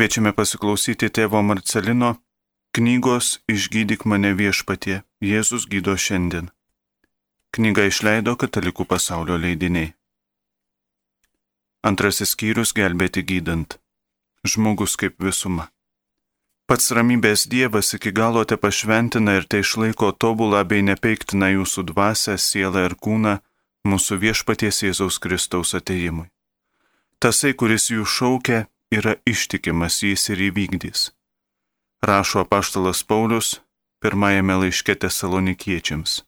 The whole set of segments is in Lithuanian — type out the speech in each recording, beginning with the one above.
Kviečiame pasiklausyti tėvo Marcelino knygos Išgydyk mane viešpatie, Jėzus gydo šiandien. Knygą išleido Katalikų pasaulio leidiniai. Antrasis skyrius gelbėti gydant. Žmogus kaip visuma. Pats ramybės Dievas iki galo te pašventina ir te išlaiko tobulą bei nepeiktina jūsų dvasę, sielą ir kūną mūsų viešpaties Jėzaus Kristaus ateimui. Tasai, kuris jų šaukia, yra ištikimas, jis ir įvykdys. Rašo apaštalas Paulius pirmajame laiške tesalonikiečiams.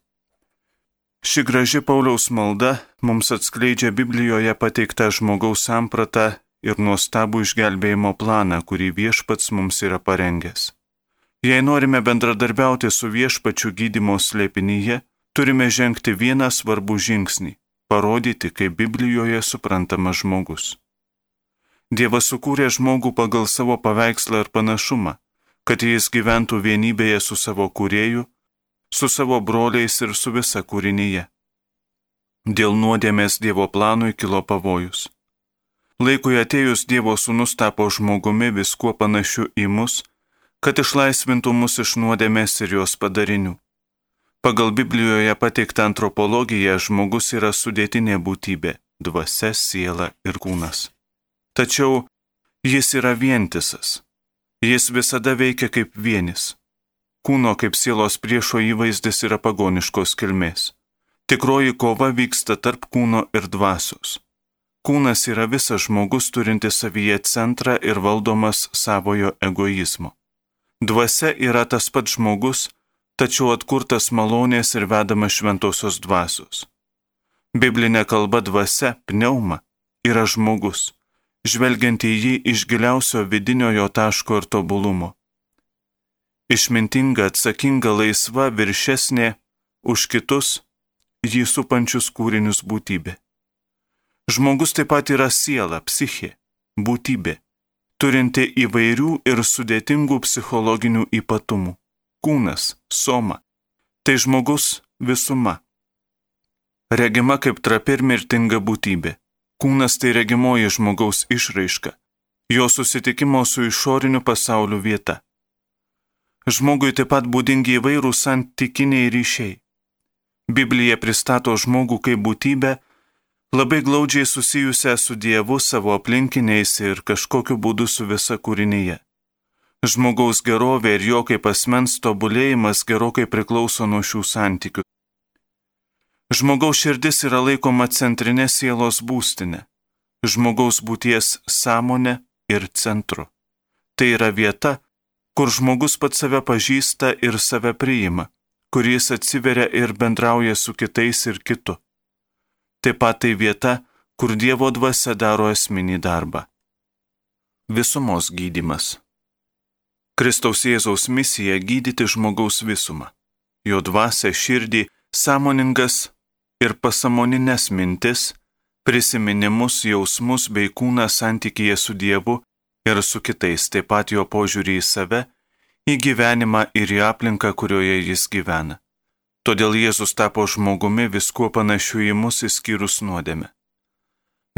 Ši graži Pauliaus malda mums atskleidžia Biblijoje pateiktą žmogaus sampratą ir nuostabų išgelbėjimo planą, kurį viešpats mums yra parengęs. Jei norime bendradarbiauti su viešpačiu gydimo slėpinyje, turime žengti vieną svarbų žingsnį - parodyti, kaip Biblijoje suprantamas žmogus. Dievas sukūrė žmogų pagal savo paveikslą ir panašumą, kad jis gyventų vienybėje su savo kūrėju su savo broliais ir su visa kūrinyje. Dėl nuodėmės Dievo planui kilo pavojus. Laikui atėjus Dievo sūnus tapo žmogumi viskuo panašiu į mus, kad išlaisvintų mus iš nuodėmės ir jos padarinių. Pagal Biblijoje pateiktą antropologiją žmogus yra sudėtinė būtybė - dvasia, siela ir kūnas. Tačiau jis yra vientisas. Jis visada veikia kaip vienis. Kūno kaip sielos priešo įvaizdis yra pagoniškos kilmės. Tikroji kova vyksta tarp kūno ir dvasios. Kūnas yra visas žmogus turintis savyje centrą ir valdomas savojo egoizmo. Dvasia yra tas pats žmogus, tačiau atkurtas malonės ir vedamas šventosios dvasios. Biblinė kalba dvasia, pneuma, yra žmogus, žvelgiant į jį iš giliausio vidinio jo taško ir tobulumo išmintinga, atsakinga, laisva, viršesnė už kitus jį supančius kūrinius būtybė. Žmogus taip pat yra siela, psichė, būtybė, turinti įvairių ir sudėtingų psichologinių ypatumų. Kūnas, soma, tai žmogus visuma. Regima kaip trapi ir mirtinga būtybė. Kūnas tai regimoji žmogaus išraiška, jo susitikimo su išoriniu pasauliu vieta. Žmogui taip pat būdingi įvairūs santykiniai ryšiai. Biblija pristato žmogų kaip būtybę, labai glaudžiai susijusią su Dievu savo aplinkiniais ir kažkokiu būdu su visa kūrinyje. Žmogaus gerovė ir jo kaip asmens tobulėjimas gerokai priklauso nuo šių santykių. Žmogaus širdis yra laikoma centrinė sielos būstinė, žmogaus būties sąmonė ir centru. Tai yra vieta, kur žmogus pats save pažįsta ir save priima, kur jis atsiveria ir bendrauja su kitais ir kitu. Taip pat tai vieta, kur Dievo dvasia daro esminį darbą. Visumos gydimas. Kristaus Jėzaus misija gydyti žmogaus visumą. Jo dvasia širdį, sąmoningas ir pasamoninės mintis, prisiminimus, jausmus bei kūną santykėje su Dievu ir su kitais, taip pat jo požiūrį į save, į gyvenimą ir į aplinką, kurioje jis gyvena. Todėl Jėzus tapo žmogumi viskuo panašiu į mus įskyrus nuodėme.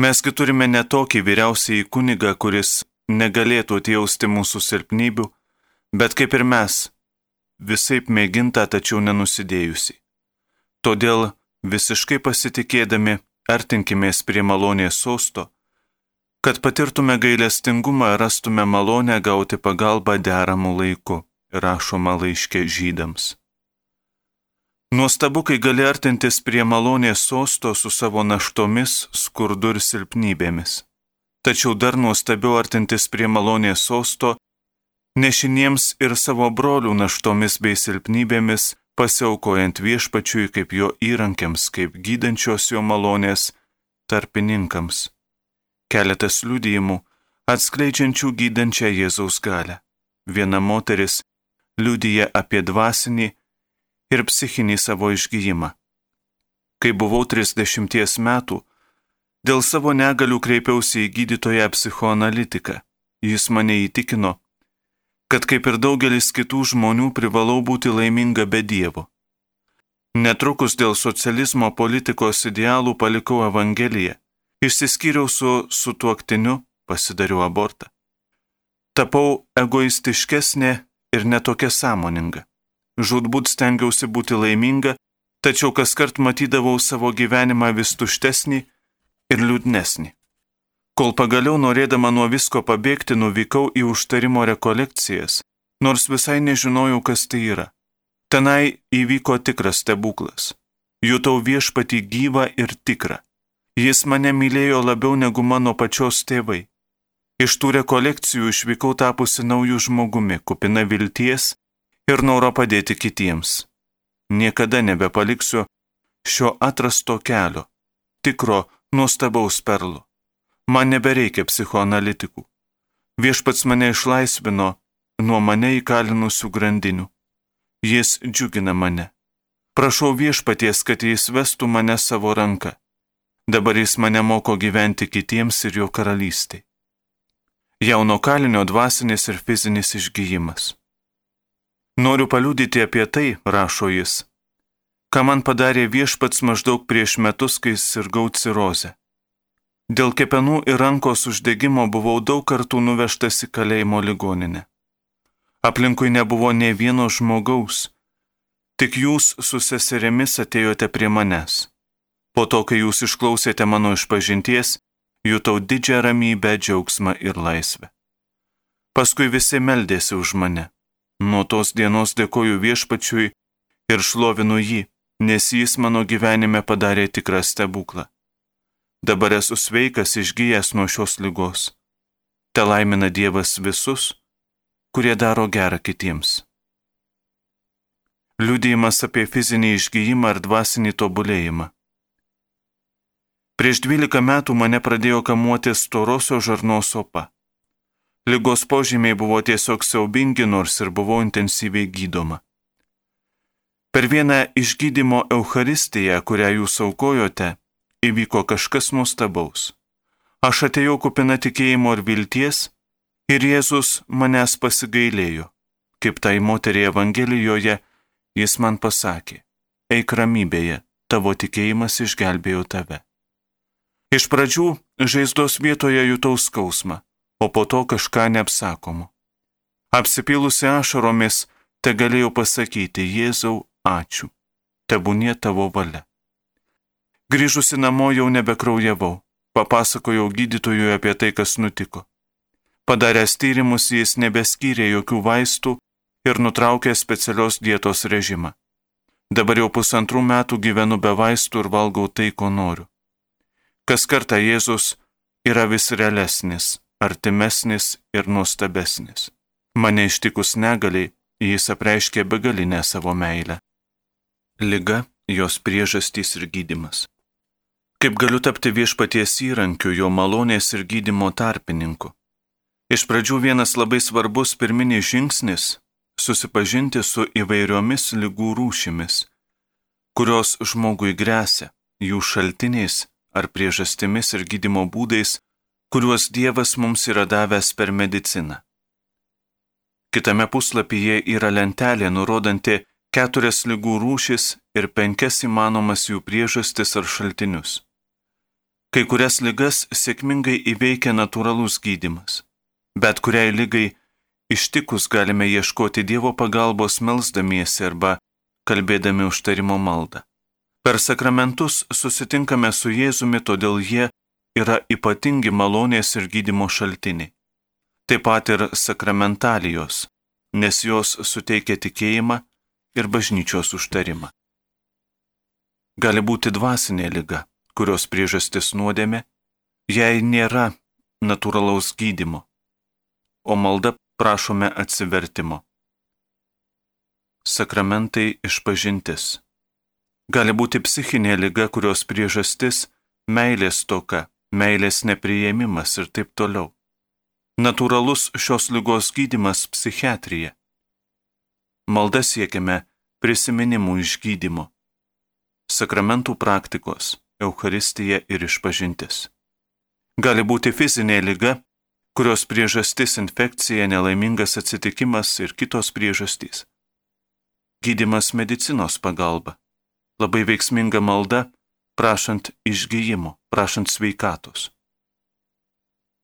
Mesgi turime netokį vyriausiai kunigą, kuris negalėtų atjausti mūsų silpnybių, bet kaip ir mes, visai mėginta, tačiau nenusidėjusi. Todėl visiškai pasitikėdami artinkimės prie malonės sosto, kad patirtume gailestingumą ir rastume malonę gauti pagalbą deramų laiku, rašoma laiškė žydams. Nuostabu, kai gali artintis prie malonės sosto su savo naštomis, skurdu ir silpnybėmis. Tačiau dar nuostabiau artintis prie malonės sosto, nešiniems ir savo brolių naštomis bei silpnybėmis, pasiaukojant viešpačiui kaip jo įrankiams, kaip gydančios jo malonės tarpininkams keletas liudijimų atskleidžiančių gydančią Jėzaus galę. Viena moteris liudyja apie dvasinį ir psichinį savo išgyjimą. Kai buvau 30 metų, dėl savo negalių kreipiausi į gydytoją psichoanalitiką. Jis mane įtikino, kad kaip ir daugelis kitų žmonių privalau būti laiminga be Dievo. Netrukus dėl socializmo politikos idealų palikau Evangeliją Išsiskyriau su sutuoktiniu, pasidariau abortą. Tapau egoistiškesnė ir netokia sąmoninga. Žudbūt stengiausi būti laiminga, tačiau kas kart matydavau savo gyvenimą vis tuštesnį ir liūdnesnį. Kol pagaliau norėdama nuo visko pabėgti, nuvykau į užtarimo rekolekcijas, nors visai nežinojau, kas tai yra. Tenai įvyko tikras stebuklas. Jutau viešpatį gyvą ir tikrą. Jis mane mylėjo labiau negu mano pačios tėvai. Iš tų rekolekcijų išvykau tapusi naujų žmogumi, kupina vilties ir noro padėti kitiems. Niekada nebepaliksiu šio atrasto kelio, tikro nuostabaus perlo. Man nebereikia psichoanalitikų. Viešpats mane išlaisvino nuo mane įkalinusių grandinių. Jis džiugina mane. Prašau viešpaties, kad jis vestų mane savo ranką. Dabar jis mane moko gyventi kitiems ir jo karalystė. Jauno kalinio dvasinis ir fizinis išgyjimas. Noriu paliūdyti apie tai, rašo jis, ką man padarė viešpats maždaug prieš metus, kai sirgau cirozę. Dėl kepenų ir rankos uždegimo buvau daug kartų nuvežtas į kalėjimo ligoninę. Aplinkui nebuvo ne vieno žmogaus, tik jūs su seserėmis atėjote prie manęs. Po to, kai jūs išklausėte mano išpažinties, jutau didžią ramybę, džiaugsmą ir laisvę. Paskui visi meldėsi už mane. Nuo tos dienos dėkoju viešpačiui ir šlovinu jį, nes jis mano gyvenime padarė tikrą stebuklą. Dabar esu sveikas išgyjęs nuo šios lygos. Te laimina Dievas visus, kurie daro gerą kitiems. Liudėjimas apie fizinį išgyjimą ar dvasinį tobulėjimą. Prieš 12 metų mane pradėjo kamuoti storosio žarnos opa. Lygos požymiai buvo tiesiog siaubingi, nors ir buvau intensyviai gydoma. Per vieną išgydymo Euharistiją, kurią jūs aukojote, įvyko kažkas nuostabaus. Aš atėjau kupina tikėjimo ir vilties ir Jėzus manęs pasigailėjo. Kaip tai moteriai Evangelijoje, jis man pasakė, eik ramybėje, tavo tikėjimas išgelbėjo tave. Iš pradžių žaizdos vietoje jutau skausmą, o po to kažką neapsakomo. Apsipilusi ašaromis, te galėjau pasakyti, Jėzau, ačiū, tebūnie tavo valia. Grįžusi namo jau nebekraujavau, papasakojau gydytojui apie tai, kas nutiko. Padaręs tyrimus jis nebeskyrė jokių vaistų ir nutraukė specialios dietos režimą. Dabar jau pusantrų metų gyvenu be vaistų ir valgau tai, ko noriu. Kas kartą Jėzus yra vis realesnis, artimesnis ir nuostabesnis. Mane ištikus negaliai, jis apreiškė begalinę savo meilę. Liga, jos priežastys ir gydimas. Kaip galiu tapti viešpaties įrankiu, jo malonės ir gydimo tarpininku? Iš pradžių vienas labai svarbus pirminis žingsnis - susipažinti su įvairiomis lygų rūšimis, kurios žmogui grėsia, jų šaltiniais ar priežastimis ir gydimo būdais, kuriuos Dievas mums yra davęs per mediciną. Kitame puslapyje yra lentelė nurodanti keturias lygų rūšis ir penkias įmanomas jų priežastis ar šaltinius. Kai kurias lygas sėkmingai įveikia natūralus gydimas, bet kuriai lygai ištikus galime ieškoti Dievo pagalbos melzdamiesi arba kalbėdami užtarimo maldą. Per sakramentus susitinkame su Jėzumi, todėl jie yra ypatingi malonės ir gydimo šaltiniai. Taip pat ir sakramentalijos, nes jos suteikia tikėjimą ir bažnyčios užtarimą. Gali būti dvasinė lyga, kurios priežastis nuodėmė, jei nėra natūralaus gydimo, o malda prašome atsivertimo. Sakramentai išpažintis. Gali būti psichinė lyga, kurios priežastis - meilės toka meilės nepriėmimas ir taip toliau. Natūralus šios lygos gydimas - psichiatrija. Malda siekiame prisiminimų išgydymo. Sakramentų praktikos - Euharistija ir išpažintis. Gali būti fizinė lyga, kurios priežastis - infekcija, nelaimingas atsitikimas ir kitos priežastys. Gydimas medicinos pagalba. Labai veiksminga malda prašant išgyjimo, prašant sveikatos.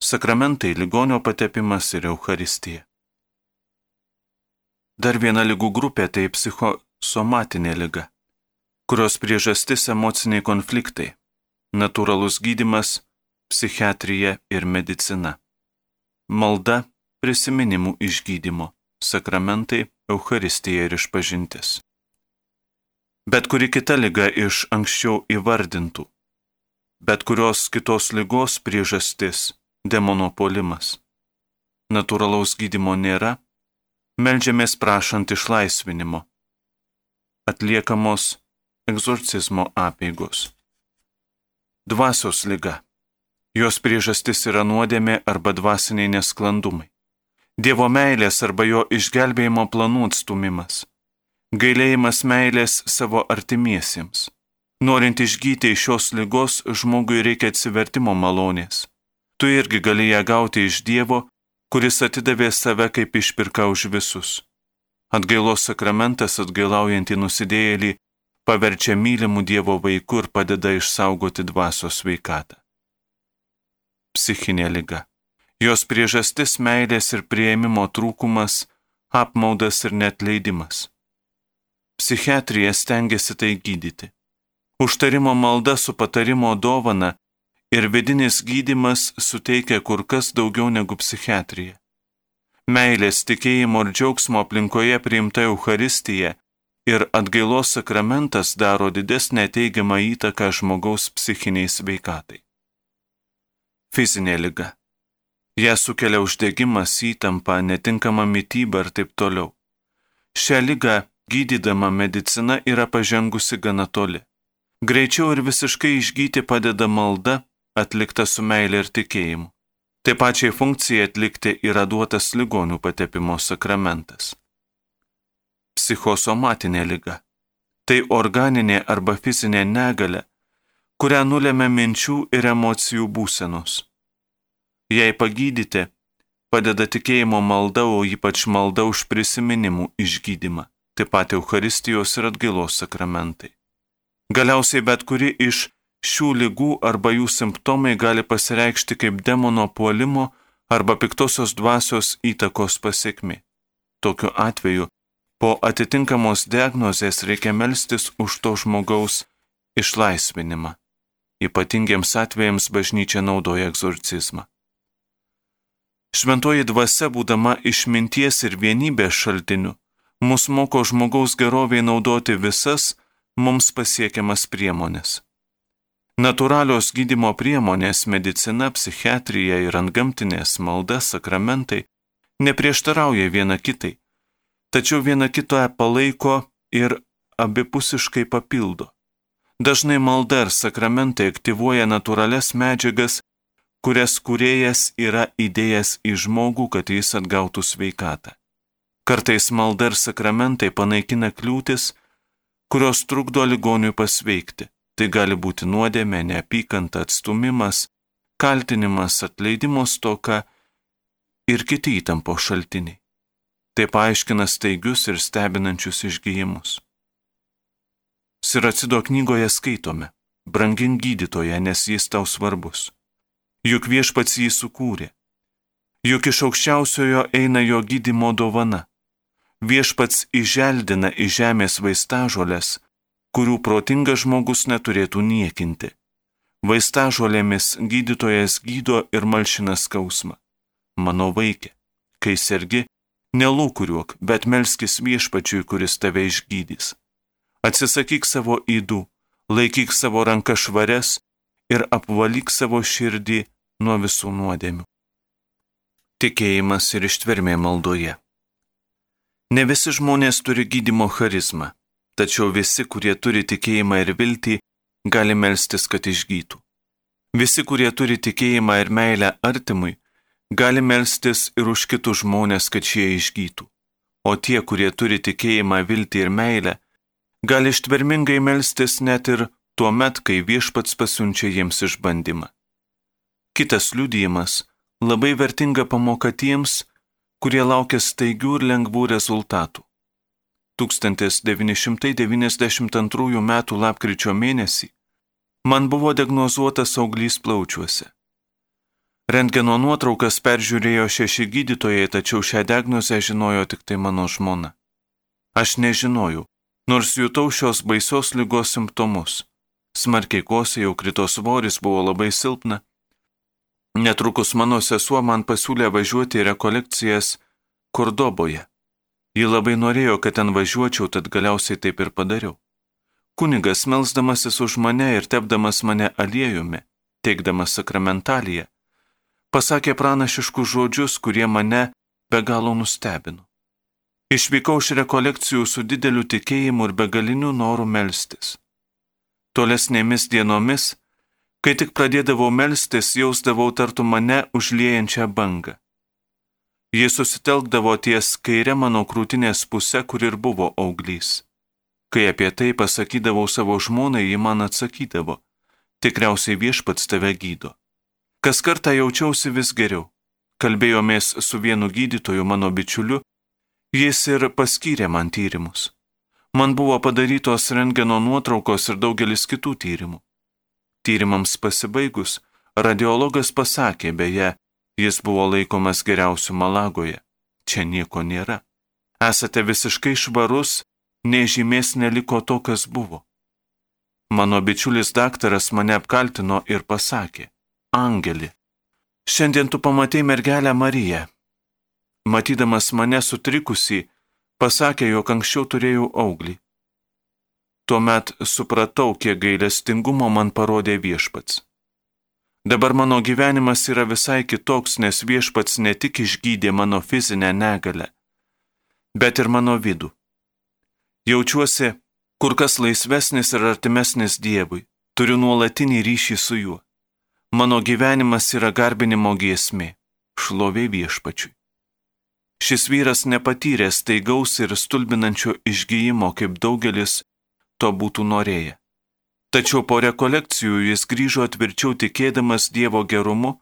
sakramentai, ligonio patepimas ir Euharistija. Dar viena lygų grupė tai psichosomatinė lyga, kurios priežastis emociniai konfliktai, natūralus gydimas, psichiatrija ir medicina. Malda, prisiminimų išgydymo, sakramentai, Euharistija ir išpažintis. Bet kuri kita lyga iš anksčiau įvardintų, bet kurios kitos lygos priežastis - demonopolimas. Natūralaus gydimo nėra, melžiamės prašant išlaisvinimo. Atliekamos egzorcizmo apėgos. Dvasios lyga. Jos priežastis yra nuodėmė arba dvasiniai nesklandumai. Dievo meilės arba jo išgelbėjimo planų atstumimas. Gailėjimas meilės savo artimiesiems. Norint išgyti iš šios lygos, žmogui reikia atsivertimo malonės. Tu irgi gali ją gauti iš Dievo, kuris atidavė save kaip išpirka už visus. Atgailos sakramentas atgailaujantį nusidėjėlį paverčia mylimų Dievo vaikų ir padeda išsaugoti dvasios sveikatą. Psichinė lyga. Jos priežastis meilės ir prieimimo trūkumas, apmaudas ir net leidimas. Psichiatrija stengiasi tai gydyti. Užtarimo malda su patarimo dovana ir vidinis gydimas suteikia kur kas daugiau negu psichiatrija. Meilės, tikėjimo ir džiaugsmo aplinkoje priimta Euharistija ir atgailos sakramentas daro didesnę teigiamą įtaką žmogaus psichiniai sveikatai. Fizinė lyga. Ją sukelia uždegimas, įtampa, netinkama mytyba ir taip toliau. Šią lygą gydydama medicina yra pažengusi gana toli. Greičiau ir visiškai išgyti padeda malda, atlikta su meilė ir tikėjimu. Taip pačiai funkcijai atlikti yra duotas ligonių patepimo sakramentas. Psichosomatinė lyga. Tai organinė arba fizinė negalė, kurią nulėmė minčių ir emocijų būsenos. Jei pagydyti, padeda tikėjimo malda, o ypač malda už prisiminimų išgydymą, taip pat Euharistijos ir atgailos sakramentai. Galiausiai bet kuri iš šių lygų arba jų simptomai gali pasireikšti kaip demono puolimo arba piktosios dvasios įtakos pasiekmi. Tokiu atveju po atitinkamos diagnozės reikia melstis už to žmogaus išlaisvinimą. Ypatingiems atvejams bažnyčia naudoja egzorcizmą. Šventoji dvasia, būdama išminties ir vienybės šaltiniu, mus moko žmogaus geroviai naudoti visas mums pasiekiamas priemonės. Naturalios gydimo priemonės - medicina, psichiatrija ir antgamtinės malda, sakramentai - neprieštarauja viena kitai, tačiau viena kitą palaiko ir abipusiškai papildo. Dažnai malda ir sakramentai aktyvuoja natūrales medžiagas, kurias kuriejas yra įdėjęs į žmogų, kad jis atgautų sveikatą. Kartais malda ir sakramentai panaikina kliūtis, kurios trukdo ligoniui pasveikti. Tai gali būti nuodėmė, neapykanta, atstumimas, kaltinimas, atleidimo stoka ir kiti įtampo šaltiniai. Tai paaiškina staigius ir stebinančius išgyjimus. Siracido knygoje skaitome, brangink gydytoje, nes jis tau svarbus. Juk viešpats jį sukūrė. Juk iš aukščiausiojo eina jo gydimo dovana. Viešpats įželdina į žemės vaistažolės, kurių protingas žmogus neturėtų niekinti. Vaistažolėmis gydytojas gydo ir malšina skausmą. Mano vaikė, kai sergi, nelūkuriuok, bet melskis viešpačiui, kuris tave išgydys. Atsisakyk savo įdų, laikyk savo ranką švarias ir apvalyk savo širdį nuo visų nuodėmių. Tikėjimas ir ištvermė maldoje. Ne visi žmonės turi gydimo charizmą tačiau visi, kurie turi tikėjimą ir viltį, gali melstis, kad išgytų. Visi, kurie turi tikėjimą ir meilę artimui, gali melstis ir už kitus žmonės, kad šie išgytų. O tie, kurie turi tikėjimą, viltį ir meilę, gali ištvermingai melstis net ir tuo met, kai viešpats pasiunčia jiems išbandymą. Kitas liudijimas - labai vertinga pamoka tiems, kurie laukia staigių ir lengvų rezultatų. 1992 m. lapkričio mėnesį man buvo diagnozuotas auglys plaučiuose. Rentgeno nuotraukas peržiūrėjo šeši gydytojai, tačiau šią diagnozę žinojo tik tai mano žmona. Aš nežinojau, nors jutau šios baisios lygos simptomus. Smarkiai kosėjau, krito svoris buvo labai silpna. Netrukus mano sesuo man pasiūlė važiuoti į rekolekcijas Kordoboje. Ji labai norėjo, kad ten važiuočiau, tad galiausiai taip ir padariau. Kunigas melsdamasis už mane ir tepdamas mane aliejumi, teikdamas sakramentaliją, pasakė pranašiškus žodžius, kurie mane be galo nustebino. Išvykau iš rekolekcijų su dideliu tikėjimu ir begaliniu noru melstis. Tolesnėmis dienomis, kai tik pradėdavau melstis, jausdavau tartu mane užliejančią bangą. Jis susitelkdavo ties kairė mano krūtinės pusė, kur ir buvo auglys. Kai apie tai pasakydavau savo žmonai, ji man atsakydavo, tikriausiai viešpats tave gydo. Kas kartą jaučiausi vis geriau. Kalbėjomės su vienu gydytoju mano bičiuliu, jis ir paskyrė man tyrimus. Man buvo padarytos rengeno nuotraukos ir daugelis kitų tyrimų. Tyrimams pasibaigus, radiologas pasakė, beje, jis buvo laikomas geriausiu Malagoje. Čia nieko nėra. Esate visiškai švarus, nei žymės neliko to, kas buvo. Mano bičiulis daktaras mane apkaltino ir pasakė, Angelį. Šiandien tu pamatei mergelę Mariją. Matydamas mane sutrikusį, pasakė, jog anksčiau turėjau auglį. Tuomet supratau, kiek gailestingumo man parodė viešpats. Dabar mano gyvenimas yra visai kitoks, nes viešpats ne tik išgydė mano fizinę negalę, bet ir mano vidų. Jaučiuosi kur kas laisvesnis ir artimesnis Dievui, turiu nuolatinį ryšį su juo. Mano gyvenimas yra garbinimo giesmė, šlovė viešpačiui. Šis vyras nepatyrė staigaus ir stulbinančio išgyjimo, kaip daugelis to būtų norėję. Tačiau po rekolekcijų jis grįžo tvirčiau tikėdamas Dievo gerumu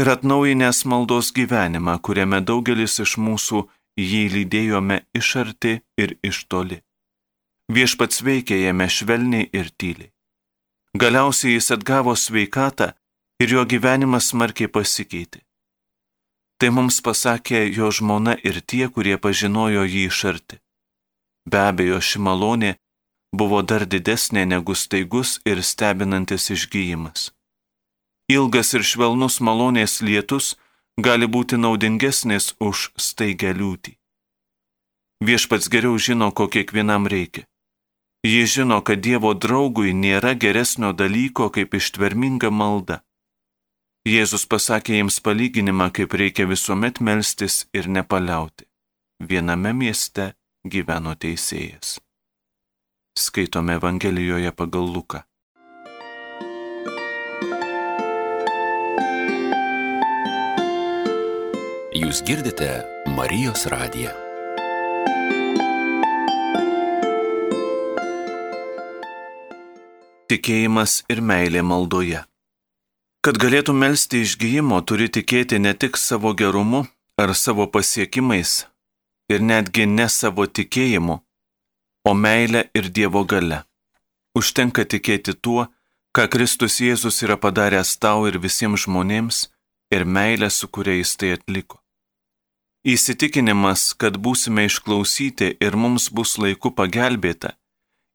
ir atnaujinęs maldos gyvenimą, kuriame daugelis iš mūsų jį lydėjome iš arti ir iš toli. Viešpats veikė jame švelniai ir tyliai. Galiausiai jis atgavo sveikatą ir jo gyvenimas smarkiai pasikeitė. Tai mums pasakė jo žmona ir tie, kurie pažinojo jį iš arti. Be abejo, ši malonė buvo dar didesnė negu staigus ir stebinantis išgyjimas. Ilgas ir švelnus malonės lietus gali būti naudingesnis už staigę liūtį. Viešpats geriau žino, ko kiekvienam reikia. Jis žino, kad Dievo draugui nėra geresnio dalyko kaip ištverminga malda. Jėzus pasakė jiems palyginimą, kaip reikia visuomet melstis ir nepaliauti. Viename mieste gyveno teisėjas. Skaitome Evangelijoje pagal Luką. Jūs girdite Marijos radiją. Tikėjimas ir meilė maldoje. Kad galėtų melstį išgyjimo, turi tikėti ne tik savo gerumu ar savo pasiekimais ir netgi ne savo tikėjimu, o meilę ir Dievo gale. Užtenka tikėti tuo, ką Kristus Jėzus yra padaręs tau ir visiems žmonėms ir meilę, su kuria jis tai atliko. Įsitikinimas, kad būsime išklausyti ir mums bus laiku pagelbėta,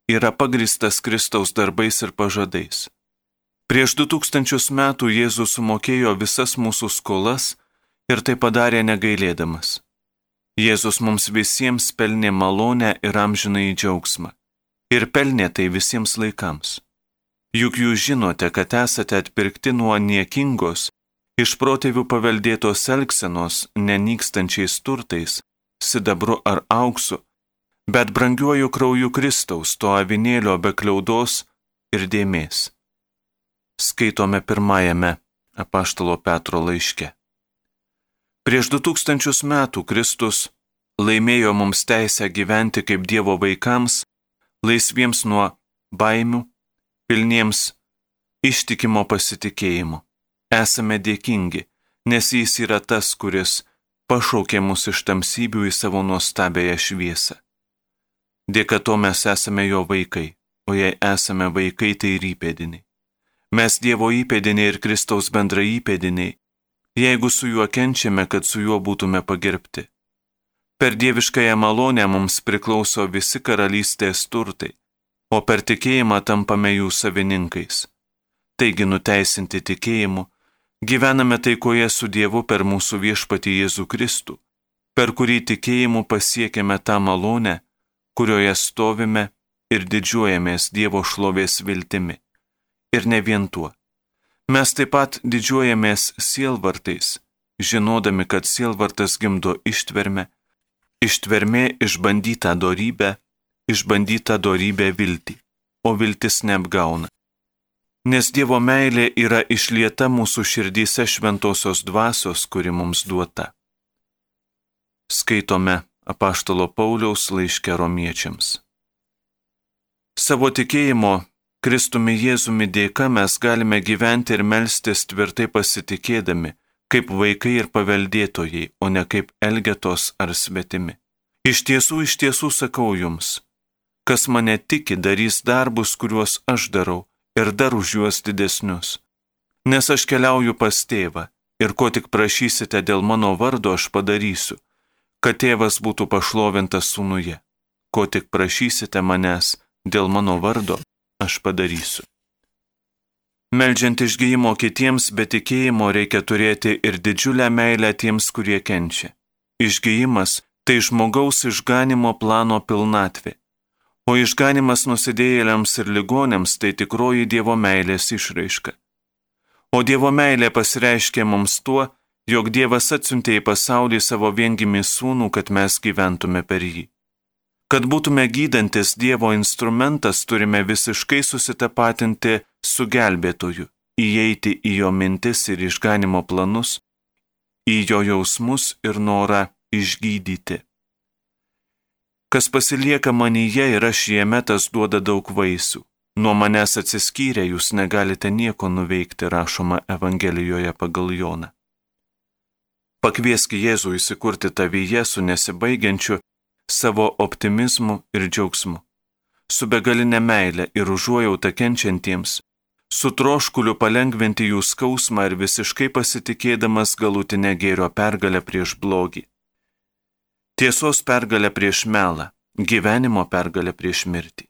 yra pagristas Kristaus darbais ir pažadais. Prieš du tūkstančius metų Jėzus sumokėjo visas mūsų skolas ir tai padarė negailėdamas. Jėzus mums visiems pelnė malonę ir amžinai džiaugsmą. Ir pelnė tai visiems laikams. Juk jūs žinote, kad esate atpirkti nuo niekingos, iš protėvių paveldėtos elgsenos, nenykstančiais turtais, sidabru ar auksu, bet brangiuoju krauju Kristaus, to avinėlio be kliaudos ir dėmesio. Skaitome pirmajame apaštalo Petro laiške. Prieš du tūkstančius metų Kristus laimėjo mums teisę gyventi kaip Dievo vaikams, laisviems nuo baimių, pilniems ištikimo pasitikėjimo. Esame dėkingi, nes Jis yra tas, kuris pašaukė mus iš tamsybių į savo nuostabėją šviesą. Dėka to mes esame jo vaikai, o jei esame vaikai, tai ir įpėdiniai. Mes Dievo įpėdiniai ir Kristaus bendra įpėdiniai, jeigu su juo kenčiame, kad su juo būtume pagerbti. Per dieviškąją malonę mums priklauso visi karalystės turtai, o per tikėjimą tampame jų savininkais. Taigi nuteisinti tikėjimu, gyvename taikoje su Dievu per mūsų viešpatį Jėzų Kristų, per kurį tikėjimu pasiekėme tą malonę, kurioje stovime ir didžiuojamės Dievo šlovės viltimi. Ir ne vien tuo. Mes taip pat didžiuojamės sielvartais, žinodami, kad sielvartas gimdo ištvermę, ištvermė išbandytą darybę, išbandytą darybę viltį, o viltis neapgauna. Nes Dievo meilė yra išlieta mūsų širdyse šventosios dvasios, kuri mums duota. Skaitome apaštalo Pauliaus laiške romiečiams. Savo tikėjimo Kristumi Jėzumi dėka mes galime gyventi ir melstis tvirtai pasitikėdami, kaip vaikai ir paveldėtojai, o ne kaip elgetos ar svetimi. Iš tiesų, iš tiesų sakau jums, kas mane tiki, darys darbus, kuriuos aš darau, ir dar už juos didesnius. Nes aš keliauju pas tėvą, ir ko tik prašysite dėl mano vardo aš padarysiu, kad tėvas būtų pašlovintas sūnuje. Ko tik prašysite manęs dėl mano vardo, aš padarysiu. Meldžiant išgyjimo kitiems be tikėjimo reikia turėti ir didžiulę meilę tiems, kurie kenčia. Išgyjimas tai žmogaus išganimo plano pilnatvė, o išganimas nusidėjėliams ir ligonėms tai tikroji Dievo meilės išraiška. O Dievo meilė pasireiškia mums tuo, jog Dievas atsiuntė į pasaulį savo viengimį sūnų, kad mes gyventume per jį. Kad būtume gydantis Dievo instrumentas, turime visiškai susitapatinti su gelbėtoju, įeiti į jo mintis ir išganimo planus, į jo jausmus ir norą išgydyti. Kas pasilieka manyje ir aš jame, tas duoda daug vaisių. Nuo manęs atsiskyrę jūs negalite nieko nuveikti, rašoma Evangelijoje pagal Joną. Pakviesk Jėzų įsikurti tavyje su nesibaigiančiu savo optimizmu ir džiaugsmu, su begalinė meilė ir užuojauta kenčiantiems, su troškuliu palengventi jų skausmą ir visiškai pasitikėdamas galutinę gėrio pergalę prieš blogį. Tiesos pergalę prieš melą, gyvenimo pergalę prieš mirtį.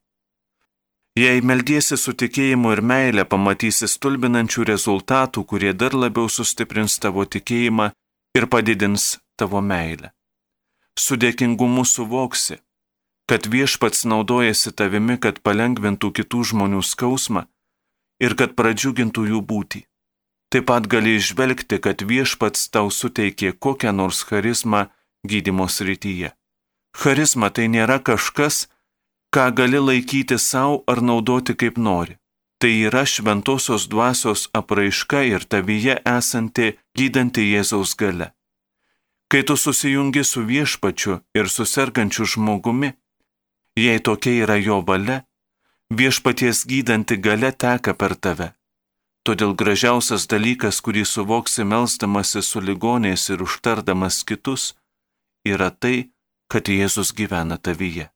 Jei meldiesi su tikėjimu ir meilė, pamatysi stulbinančių rezultatų, kurie dar labiau sustiprins tavo tikėjimą ir padidins tavo meilę su dėkingumu suvoksi, kad viešpats naudojasi tavimi, kad palengvintų kitų žmonių skausmą ir kad pradžiugintų jų būtį. Taip pat gali išvelgti, kad viešpats tau suteikė kokią nors charizmą gydimo srityje. Charizma tai nėra kažkas, ką gali laikyti savo ar naudoti kaip nori. Tai yra šventosios dvasios apraiška ir tavyje esanti gydanti Jėzaus gale. Kai tu susijungi su viešpačiu ir susirgančiu žmogumi, jei tokia yra jo valia, viešpaties gydanti gale teka per tave. Todėl gražiausias dalykas, kurį suvoksi melzdamasi su ligoniais ir užtardamas kitus, yra tai, kad Jėzus gyvena tavyje.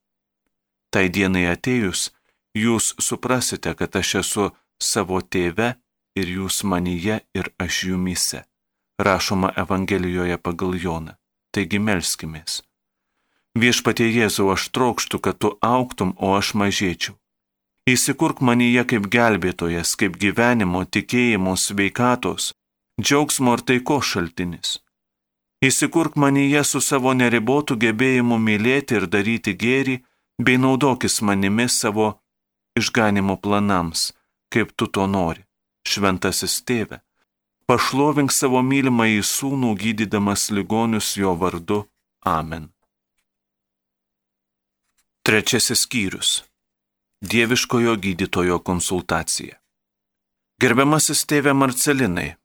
Tai dienai atėjus, jūs suprasite, kad aš esu savo tėve ir jūs manyje ir aš jumise rašoma Evangelijoje pagal Joną. Taigi melskimės. Viešpatie Jėzau, aš trokštų, kad tu auktum, o aš mažėčiau. Įsikurk manyje kaip gelbėtojas, kaip gyvenimo, tikėjimo, sveikatos, džiaugsmo ir taiko šaltinis. Įsikurk manyje su savo neribotų gebėjimu mylėti ir daryti gėrį, bei naudokis manimi savo išganimo planams, kaip tu to nori, šventasis tėve pašlovink savo mylimą į sūnų gydydamas ligonius jo vardu. Amen. Trečiasis skyrius. Dieviškojo gydytojo konsultacija. Gerbiamasis tėve Marcelinai,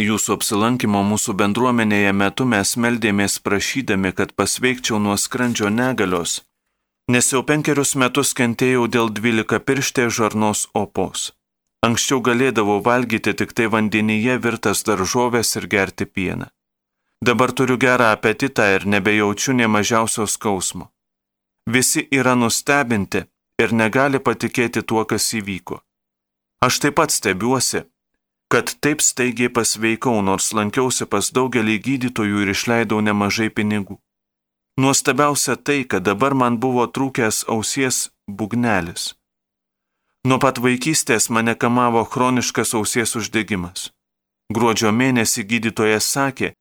jūsų apsilankimo mūsų bendruomenėje metu mes meldėmės prašydami, kad pasveikčiau nuo skrandžio negalios, nes jau penkerius metus kentėjau dėl dvylika pirštė žarnos opos. Anksčiau galėdavau valgyti tik tai vandenyje virtas daržovės ir gerti pieną. Dabar turiu gerą apetitą ir nebejaučiu nie mažiausio skausmo. Visi yra nustebinti ir negali patikėti tuo, kas įvyko. Aš taip pat stebiuosi, kad taip staigiai pasveikau, nors lankiausi pas daugelį gydytojų ir išleidau nemažai pinigų. Nuostabiausia tai, kad dabar man buvo trūkęs ausies bugnelis. Nuo pat vaikystės mane kamavo chroniškas ausies uždegimas. Gruodžio mėnesį gydytojas sakė,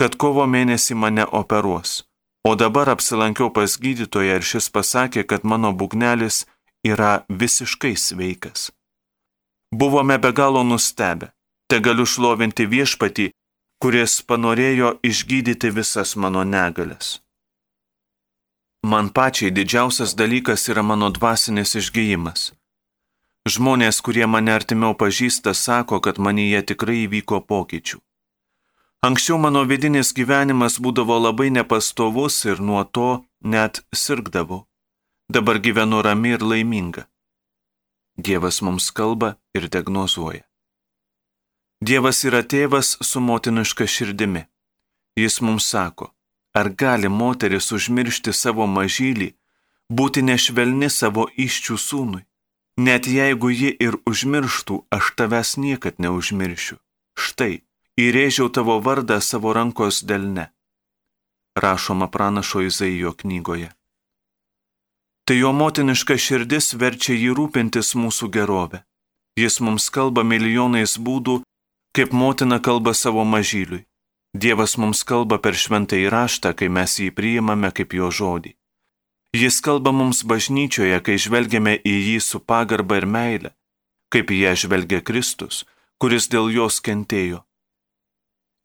kad kovo mėnesį mane operuos. O dabar apsilankiau pas gydytoją ir šis pasakė, kad mano bugnelis yra visiškai sveikas. Buvome be galo nustebę te galiu šlovinti viešpatį, kuris panorėjo išgydyti visas mano negalės. Man pačiai didžiausias dalykas yra mano dvasinis išgyjimas. Žmonės, kurie mane artimiau pažįsta, sako, kad manyje tikrai įvyko pokyčių. Anksčiau mano vidinis gyvenimas būdavo labai nepastovus ir nuo to net sirgdavau. Dabar gyvenu rami ir laiminga. Dievas mums kalba ir diagnozuoja. Dievas yra tėvas su motiniška širdimi. Jis mums sako, ar gali moteris užmiršti savo mažylį, būti nešvelni savo iščių sūnui. Net jeigu ji ir užmirštų, aš tavęs niekad neužmiršiu. Štai, įrėžiau tavo vardą savo rankos delne. Rašoma pranašo Izaijo knygoje. Tai jo motiniška širdis verčia jį rūpintis mūsų gerovę. Jis mums kalba milijonais būdų, kaip motina kalba savo mažyliui. Dievas mums kalba per šventą įraštą, kai mes jį priimame kaip jo žodį. Jis kalba mums bažnyčioje, kai žvelgiame į jį su pagarba ir meile, kaip į ją žvelgia Kristus, kuris dėl jos kentėjo.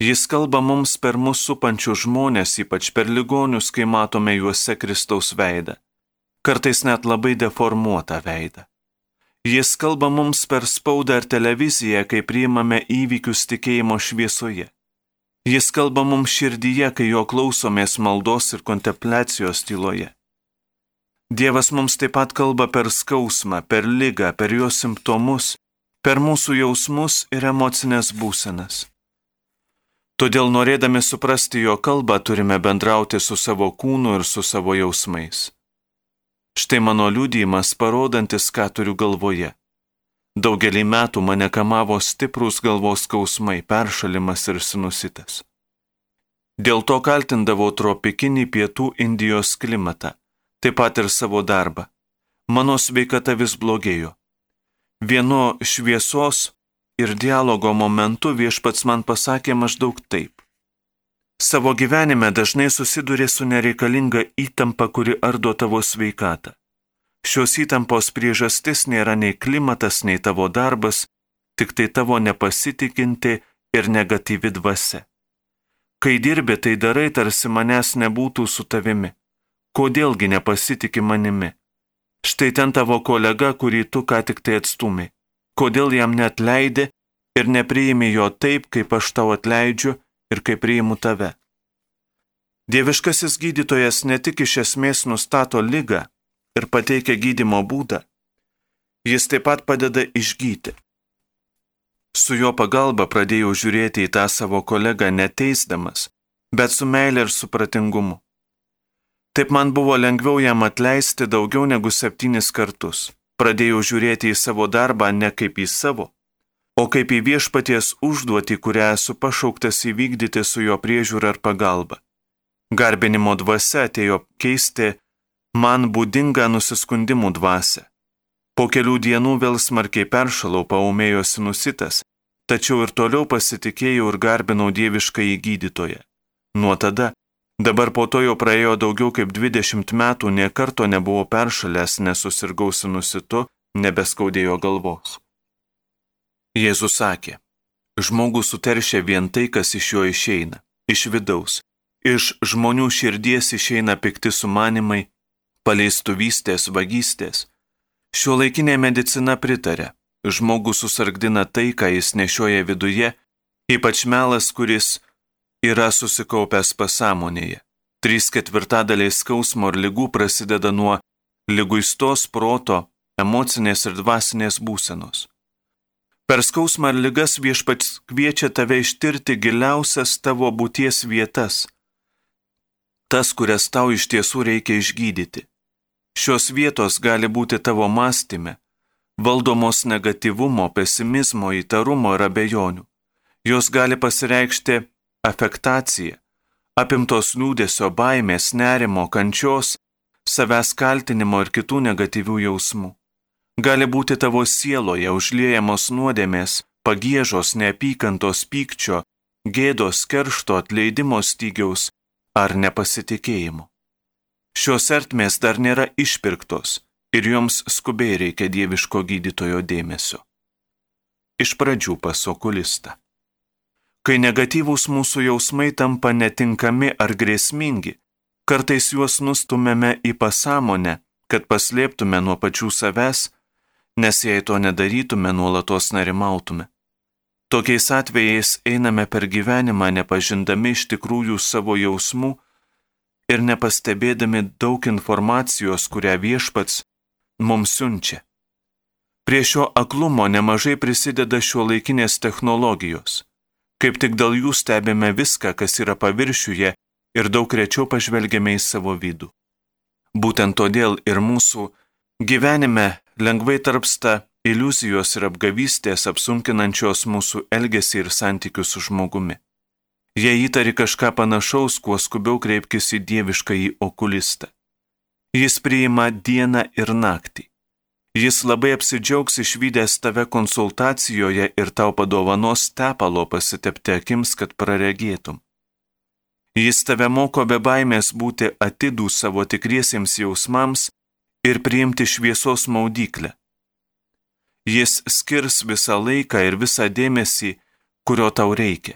Jis kalba mums per mūsų supančių žmonės, ypač per ligonius, kai matome juose Kristaus veidą, kartais net labai deformuotą veidą. Jis kalba mums per spaudą ar televiziją, kai priimame įvykius tikėjimo šviesoje. Jis kalba mums širdyje, kai jo klausomės maldos ir kontempliacijos tyloje. Dievas mums taip pat kalba per skausmą, per lygą, per jo simptomus, per mūsų jausmus ir emocinės būsenas. Todėl norėdami suprasti jo kalbą turime bendrauti su savo kūnu ir su savo jausmais. Štai mano liūdėjimas parodantis, ką turiu galvoje. Daugelį metų mane kamavo stiprus galvos skausmai, peršalimas ir sinusitas. Dėl to kaltindavau tropikinį pietų Indijos klimatą, taip pat ir savo darbą. Mano sveikata vis blogėjo. Vienu šviesos ir dialogo momentu viešpats man pasakė maždaug taip. Savo gyvenime dažnai susiduri su nereikalinga įtampa, kuri ardo tavo sveikatą. Šios įtampos priežastis nėra nei klimatas, nei tavo darbas, tik tai tavo nepasitikinti ir negatyvi dvasia. Kai dirbi, tai darai, tarsi manęs nebūtų su tavimi. Kodėlgi nepasitikė manimi? Štai ten tavo kolega, kurį tu ką tik tai atstumi. Kodėl jam net leidi ir nepriimi jo taip, kaip aš tau atleidžiu ir kaip priimu tave. Dieviškasis gydytojas ne tik iš esmės nustato lygą ir pateikia gydimo būdą, jis taip pat padeda išgyti. Su jo pagalba pradėjau žiūrėti į tą savo kolegą neteisdamas, bet su meilė ir supratingumu. Taip man buvo lengviau jam atleisti daugiau negu septynis kartus. Pradėjau žiūrėti į savo darbą ne kaip į savo, o kaip į viešpaties užduotį, kurią esu pašauktas įvykdyti su jo priežiūra ar pagalba. Garbinimo dvasia atėjo keisti man būdingą nusiskundimų dvasę. Po kelių dienų vėl smarkiai peršalau, paumėjo sinusitas, tačiau ir toliau pasitikėjau ir garbinau dievišką įgydytoją. Nuo tada, dabar po to jau praėjo daugiau kaip 20 metų, nie karto nebuvau peršalęs, nesusirgau sinusitu, nebeskaudėjo galvos. Jėzus sakė, žmogų suteršia vien tai, kas iš jo išeina, iš vidaus. Iš žmonių širdies išeina pikti sumanimai, paleistuvystės, vagystės. Šio laikinė medicina pritarė, žmogų susargdina tai, ką jis nešioja viduje, ypač melas, kuris yra susikaupęs pasąmonėje. Trys ketvirtadaliai skausmo ir lygų prasideda nuo lyguistos proto, emocinės ir dvasinės būsenos. Per skausmą ar ligas viešpats kviečia tave ištirti giliausias tavo būties vietas, tas, kurias tau iš tiesų reikia išgydyti. Šios vietos gali būti tavo mąstyme, valdomos negativumo, pesimizmo, įtarumo ir abejonių. Jos gali pasireikšti afektacija, apimtos liūdėsio, baimės, nerimo, kančios, savęs kaltinimo ir kitų negatyvių jausmų. Gali būti tavo sieloje užliejamos nuodėmės, pagėžos, neapykantos pykčio, gėdos, keršto, atleidimo stygiaus ar nepasitikėjimo. Šios ertmės dar nėra išpirktos ir joms skubiai reikia dieviško gydytojo dėmesio. Iš pradžių pasokulista. Kai negatyvūs mūsų jausmai tampa netinkami ar grėsmingi, kartais juos nustumėme į pasąmonę, kad paslėptume nuo pačių savęs, nes jei to nedarytume, nuolatos nerimautume. Tokiais atvejais einame per gyvenimą nepažindami iš tikrųjų savo jausmų ir nepastebėdami daug informacijos, kurią viešpats mums siunčia. Prie šio aklumo nemažai prisideda šio laikinės technologijos. Kaip tik dėl jų stebime viską, kas yra paviršiuje ir daug rečiau pažvelgiame į savo vidų. Būtent todėl ir mūsų gyvenime lengvai tarpsta iliuzijos ir apgavystės apsunkinančios mūsų elgesį ir santykius su žmogumi. Jei įtari kažką panašaus, kuo skubiau kreipkis į dievišką į okulistą. Jis priima dieną ir naktį. Jis labai apsidžiaugs išvykęs tave konsultacijoje ir tau padovanos tepalo pasitepti akims, kad praregėtum. Jis tave moko be baimės būti atidų savo tikriesiems jausmams ir priimti šviesos maudyklę. Jis skirs visą laiką ir visą dėmesį, kurio tau reikia.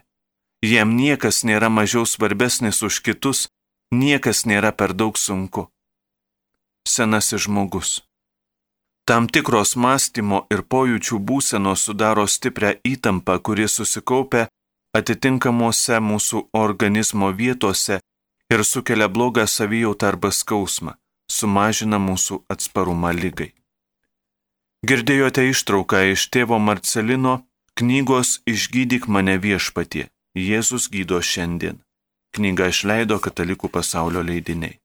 Jam niekas nėra mažiau svarbesnis už kitus, niekas nėra per daug sunku. Senasis žmogus. Tam tikros mąstymo ir pojūčių būsenos sudaro stiprią įtampą, kuri susikaupia atitinkamuose mūsų organizmo vietose ir sukelia blogą savijautą arba skausmą, sumažina mūsų atsparumą lygai. Girdėjote ištrauką iš tėvo Marcelino knygos Išgydyk mane viešpatie. Jėzus gydo šiandien. Knygą išleido Katalikų pasaulio leidiniai.